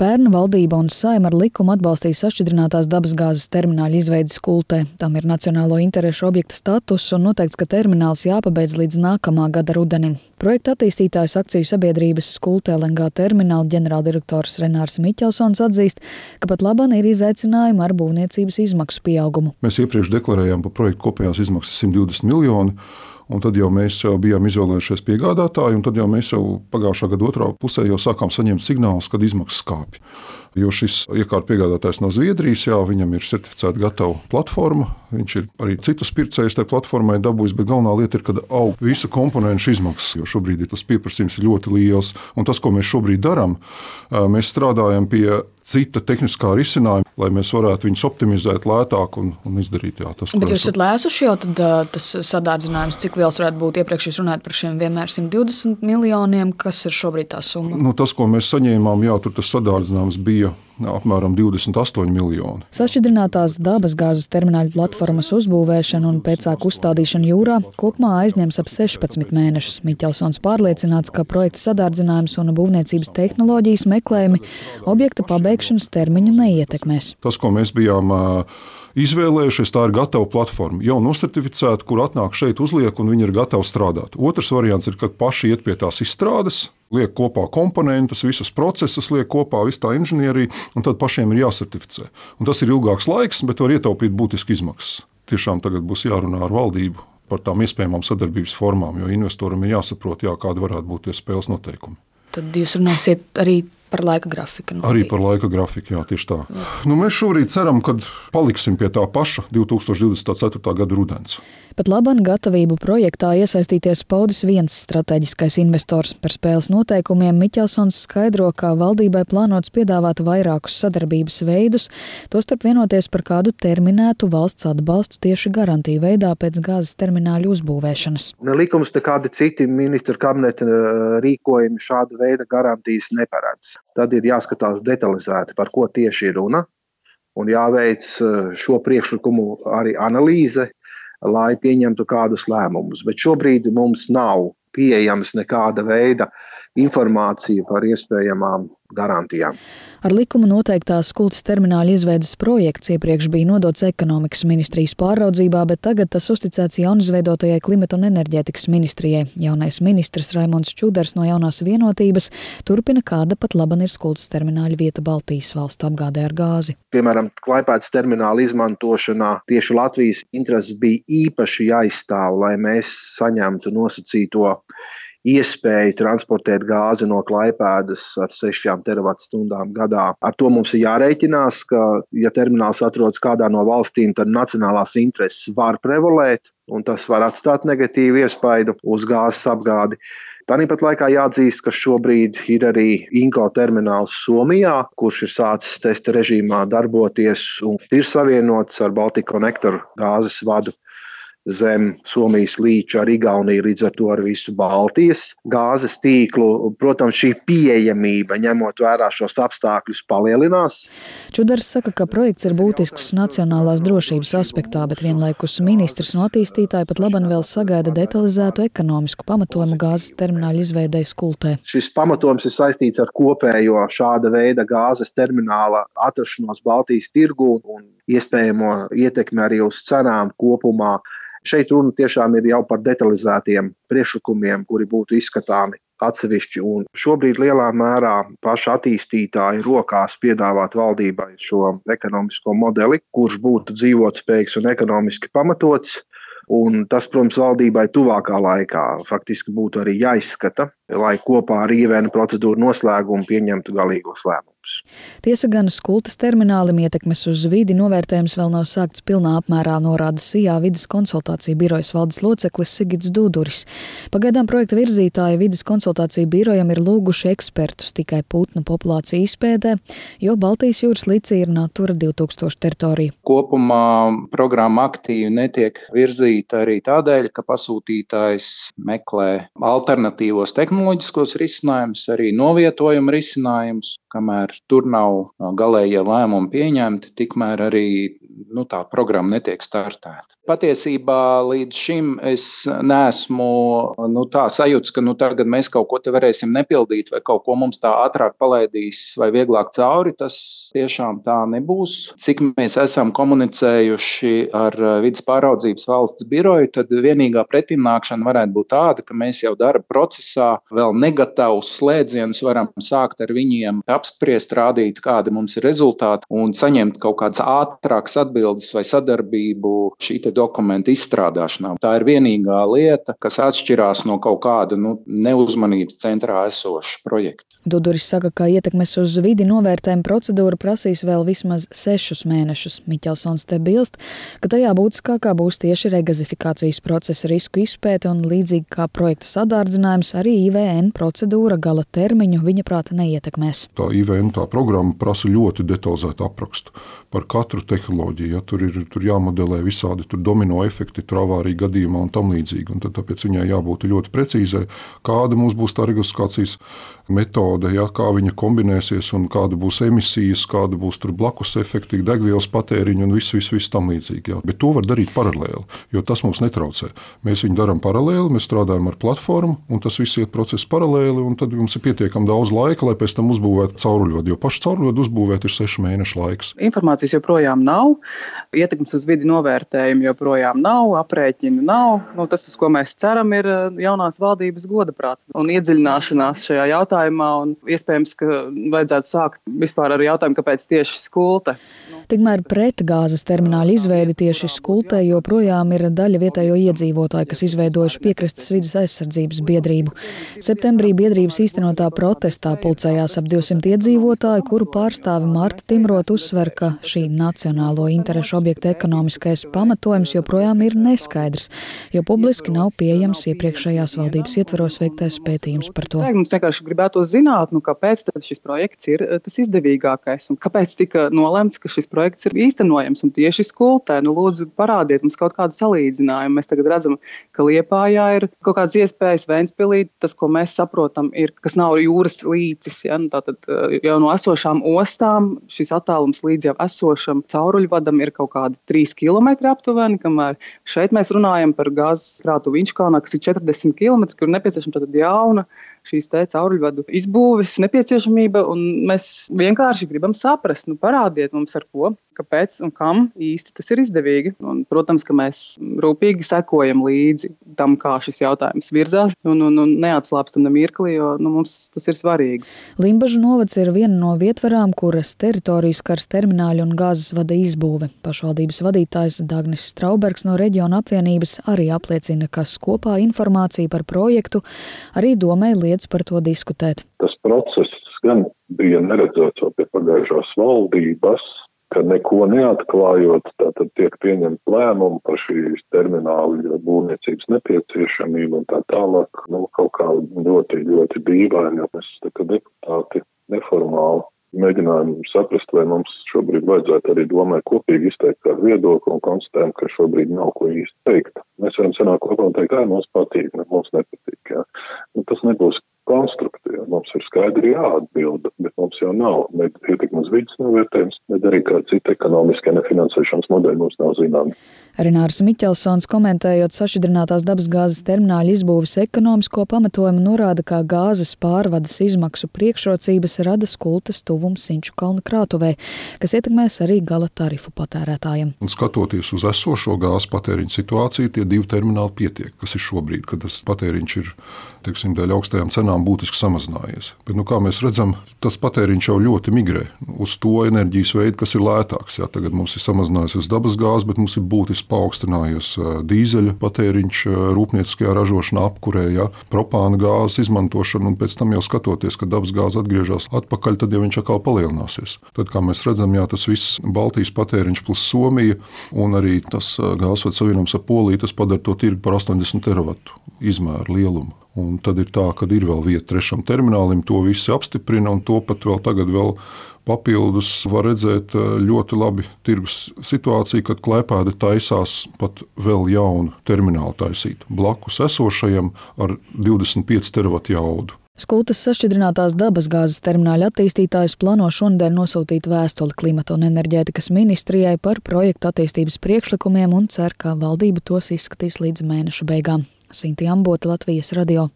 Pērna valdība un saima ar likumu atbalstīja sašķidrinātās dabasgāzes termināļa izveidas kultē. Tam ir nacionālo interešu objekta status un noteikts, ka termināls jāpabeidz līdz nākamā gada rudenim. Projekta attīstītājs akciju sabiedrības skultē LNG termināla ģenerāldirektors Renārs Miķelsons atzīst, ka pat labāk ir izaicinājumi ar būvniecības izmaksu pieaugumu. Mēs iepriekš deklarējām par projektu kopējās izmaksas 120 miljonu. Un tad jau mēs bijām izvēlējušies piegādātāju, un tad jau mēs jau pagājušā gada otrā pusē jau sākām saņemt signālus, kad izmaksas kāpj. Jo šis iekārta piegādātājs no Zviedrijas, jā, viņam ir certificēta gatava platforma. Viņš ir arī citus pircējus tajā platformai dabūjis, bet galvenā lieta ir, ka aug visu komponentu izmaksas. Jo šobrīd tas pieprasījums ir ļoti liels. Un tas, ko mēs šobrīd darām, mēs strādājam pie cita tehniskā risinājuma, lai mēs varētu viņus optimizēt lētāk un, un izdarīt jā, tas. Bet jūs esat lēsuši jau tad, tas sadārdzinājums, cik liels varētu būt? Iepriekš jūs runājat par šiem vienmēr 120 miljoniem, kas ir šobrīd tā summa? Nu, tas, ko mēs saņēmām, jā, tur tas sadārdzinājums bija apmēram 28 miljoni. Sašķidrinātās dabasgāzes termināļu platformas uzbūvēšana un pēcāk uzstādīšana jūrā kopumā aizņems ap 16 mēnešus. Miķelsons pārliecināts, ka projekta sadārdzinājums un būvniecības tehnoloģijas meklējumi objekta pabeigšanas termiņu neietekmēs. Tas, ko mēs bijām izvēlējušies, tā ir gatava platforma, jau nosertificēta, kur atnāk šeit, uzliek, un viņi ir gatavi strādāt. Otrs variants ir, kad paši iet pie tās izstrādes, liek kopā komponentus, visus procesus, liek kopā visu tā inženieriju, un tad pašiem ir jāsertificē. Un tas ir ilgāks laiks, bet var ietaupīt būtiski izmaksas. Tiešām tagad būs jārunā ar valdību par tām iespējamām sadarbības formām, jo investoram ir jāsaprot, jā, kādi varētu būt tie spēles noteikumi. Tad jūs runāsiet arī par laika grafiku. Nu, arī par laika grafiku, jā, tieši tā. Jā. Nu, mēs šobrīd ceram, ka paliksim pie tā paša 2024. gada rudens. Pat labam gatavību projektā iesaistīties paudis viens strateģiskais investors. Par spēles noteikumiem Miķelsons skaidro, ka valdībai plānots piedāvāt vairākus sadarbības veidus, tostarp vienoties par kādu terminētu valsts atbalstu tieši garantiju veidā pēc gāzes termināļu uzbūvēšanas. Ne likums, ne kādi citi ministra kabineta eh, rīkojumi šāda veida garantijas neparedz tad ir jāskatās detalizēti, par ko tieši ir runa, un jāveic eh, šo priekšlikumu arī analīze, lai pieņemtu kādus lēmumus. Bet šobrīd mums nav pieejams nekāda veida informācija par iespējamām garantijām. Ar likumu noteiktās kultas termināla izveidas projekts iepriekš bija nodots ekonomikas ministrijas pāraudzībā, bet tagad tas uzticēts jaunizveidotajai klimata un enerģētikas ministrijai. Jaunais ministrs Raimons Čudars no jaunās vienotības turpina, kāda pat laban ir kultas termināla vieta Baltijas valstu apgādē ar gāzi. Piemēram, Klaipēdas termināla izmantošanā tieši Latvijas intereses bija īpaši jāizstāv, lai mēs saņemtu nosacīto iespēju transportēt gāzi no Klaipēdas ar 6 teravatstundām gadā. Ar to mums ir jārēķinās, ka, ja termināls atrodas kādā no valstīm, tad nacionālās intereses var prevalēt, un tas var atstāt negatīvu iespaidu uz gāzes apgādi. Tāpat laikā jāatzīst, ka šobrīd ir arī Inko termināls Somijā, kurš ir sācis testa režīmā darboties un ir savienots ar Baltiku konektoru gāzes vadu zem Somijas līča ar Igauniju, līdz ar to ar visu Baltijas gāzes tīklu. Protams, šī pieejamība, ņemot vērā šos apstākļus, palielinās. Čudars saka, ka projekts ir būtisks nacionālās drošības aspektā, bet vienlaikus ministrs no attīstītāja pat laban vēl sagaida detalizētu ekonomisku pamatojumu gāzes termināļu izveidēji skultē. Šis pamatojums ir saistīts ar kopējo šāda veida gāzes termināla atrašanos Baltijas tirgū un iespējamo ietekmi arī uz cenām kopumā. Šeit runa tiešām ir jau par detalizētiem priekšlikumiem, kuri būtu izskatāmi atsevišķi. Un šobrīd lielā mērā paša attīstītāja rokās piedāvāt valdībai šo ekonomisko modeli, kurš būtu dzīvotspējīgs un ekonomiski pamatots. Un tas, protams, valdībai tuvākā laikā faktiski būtu arī jāizskata, lai kopā ar IVN procedūru noslēgumu pieņemtu galīgos lēmumus. Tiesa gan skultas terminālim ietekmes uz vidi novērtējums vēl nav sākts pilnā apmērā, norāda SIA vidas konsultāciju birojas valdes loceklis Sigits Duduris. Pagaidām projekta virzītāja vidas konsultāciju birojam ir lūguši ekspertus tikai putnu populāciju izpētē, jo Baltijas jūras līcī ir Natura 2000 teritorija. Kopumā programma aktīvi netiek virzīta arī tādēļ, ka pasūtītājs meklē alternatīvos tehnoloģiskos risinājumus, arī novietojuma risinājumus, kamēr tur nav galējie lēmumi pieņemti, tikmēr arī nu, tā programma netiek startēta. Patiesībā līdz šim es neesmu nu, tā sajūta, ka nu, tagad mēs kaut ko te varēsim nepildīt, vai kaut ko mums tā ātrāk palaidīs, vai vieglāk cauri. Tas tiešām tā nebūs. Cik mēs esam komunicējuši ar vidas pāraudzības valsts biroju, tad vienīgā pretimnākšana varētu būt tāda, ka mēs jau darba procesā vēl negatavus slēdzienus varam sākt ar viņiem apspriest, rādīt, kādi mums ir rezultāti un saņemt kaut kādas ātrākas atbildes vai sadarbību šī dokumenta izstrādāšanā. Tā ir vienīgā lieta, kas atšķirās no kaut kāda nu, neuzmanības centrā esoša projekta. Duduris saka, ka ietekmes uz vidi novērtējuma procedūra prasīs vēl vismaz sešus mēnešus. Miķelsons te bilst, ka tajā būtiskākā būs tieši regazifikācijas procesa risku izpēte un līdzīgi kā projekta sadārdzinājums, arī IVN procedūra gala termiņu viņa prāta neietekmēs. Tā IVN tā programma prasa ļoti detalizētu aprakstu par katru tehnoloģiju. Ja, tur ir tur jāmodelē visādi tur domino efekti, tur avārija gadījumā un tam līdzīgi. Un tad, tāpēc viņai jābūt ļoti precīzai, kāda mums būs tā registrācijas metode, ja, kā viņa kombinēsies un kāda būs emisijas, kāda būs blakus efekti, degvielas patēriņa un viss, viss, viss tam līdzīgi. Ja. Bet to var darīt paralēli, jo tas mums netraucē. Mēs viņu darām paralēli, mēs strādājam ar platformu, un tas viss iet process paralēli, un tad mums ir pietiekami daudz laika, lai pēc tam uzbūvētu cauruļvadu, jo pašu cauruļvadu uzbūvēt ir sešu mēnešu laiks. Informācijas joprojām nav, ietekmes uz vidi novērtējumu joprojām nav, aprēķinu nav. Nu, tas, uz ko mēs ceram, ir eh, jaunās valdības godaprāts un iedziļināšanās šajā jautājumā. Iespējams, ka vajadzētu sākt vispār ar jautājumu, kāpēc tieši skulte. Tikmēr pret gāzes termināla izveidi tieši skultē joprojām ir daļa vietējo iedzīvotāju, kas izveidojuši piekrastes vidas aizsardzības biedrību. Septembrī biedrības īstenotā protestā pulcējās ap 200 iedzīvotāju, kuru pārstāvi Marta Timrot uzsver, ka šī nacionālo interešu objekta ekonomiskais pamatojums joprojām ir neskaidrs, jo publiski nav pieejams iepriekšējās valdības ietveros veiktais pētījums par to. Mums vienkārši gribētu zināt, nu, kāpēc šis projekts ir tas izdevīgākais un kāpēc tika nolemts, ka šis projekts projekts ir īstenojams un tieši skultē. Nu, lūdzu, parādiet mums kaut kādu salīdzinājumu. Mēs tagad redzam, ka Liepājā ir kaut kādas iespējas Vēnspilī. Tas, ko mēs saprotam, ir, kas nav jūras līcis. Ja? Nu, tātad eh, jau no esošām ostām šis attālums līdz jau esošam cauruļvadam ir kaut kādi 3 km aptuveni, kamēr šeit mēs runājam par gāzes krātu Viņškalnā, kas ir 40 km, kur nepieciešama jauna šīs cauruļvadu izbūves nepieciešamība, un mēs vienkārši gribam saprast, nu, parādiet mums ar ko kāpēc un kam īsti tas ir izdevīgi. Un, protams, ka mēs rūpīgi sekojam līdzi tam, kā šis jautājums virzās, un, un, un neatslāpstam ne mirkli, jo nu, mums tas ir svarīgi. Limbažu novads ir viena no vietvarām, kuras teritorijas kars termināļu un gāzes vada izbūve. Pašvaldības vadītājs Dagnis Straubergs no reģiona apvienības arī apliecina, ka kopā informācija par projektu arī domē liedz par to diskutēt. Tas process gan bija neredzēts jau pie pagājušās valdības, ka neko neatklājot, tātad tiek pieņemt lēmumu par šīs termināla būvniecības nepieciešamību un tā tālāk. Nu, kaut kā ļoti, ļoti dīvaini, mēs tā kā deputāti neformāli mēģinājām saprast, vai mums šobrīd vajadzētu arī domāt kopīgi izteikt kādu viedokli un konstatējam, ka šobrīd nav ko īsti teikt. Mēs varam sanākt kopā un teikt, ka mums patīk, ne, mums nepatīk. Jā. Nu, tas nebūs konstruktīvi. Mums ir skaidri jāatbild, bet mums jau nav ne ietekmes vidas novērtējums, ne arī kāda cita ekonomiskā nefinansēšanas modeļa mums nav zināma. Renārs Miķelsons komentējot sašķidrinātās dabasgāzes termināļa izbūves ekonomisko pamatojumu norāda, ka gāzes pārvades izmaksu priekšrocības rada skultas tuvums Sinču kalna krātuvē, kas ietekmēs arī gala tarifu patērētājiem. Un skatoties uz esošo gāzes patēriņu situāciju, tie divi termināli pietiek, kas ir šobrīd, kad tas patēriņš ir teiksim, dēļ augstajām cenām būtiski samazinājies. Bet, nu, kā mēs redzam, tas patēriņš jau ļoti migrē uz to enerģijas veidu, kas ir lētāks. Jā, tagad mums ir samazinājies dabasgāze, bet mums ir būtiski paaugstinājies dīzeļa patēriņš rūpnieciskajā ražošanā, apkurē, jā, propāna gāzes izmantošana, un pēc tam jau skatoties, ka dabasgāze atgriežas atpakaļ, tad jau viņš atkal palielināsies. Tad, kā mēs redzam, jā, tas viss Baltijas patēriņš plus Somija un arī tas gāzes savienojums ar Poliju, tas padara to tirgu par 80 teravatu izmēru lielumu. Un tad ir tā, ka ir vēl vieta trešam terminālim, to visi apstiprina, un to pat vēl tagad vēl papildus var redzēt eh, ļoti labi tirgus situāciju, kad klēpēda taisās pat vēl jaunu terminālu taisīt blakus esošajam ar 25 teravatu jaudu. Skultas sašķidrinātās dabasgāzes termināļa attīstītājs plāno šonadēļ nosūtīt vēstuli klimata un enerģētikas ministrijai par projektu attīstības priekšlikumiem un cer, ka valdība tos izskatīs līdz mēneša beigām. Sinti Ambota, Latvijas radio.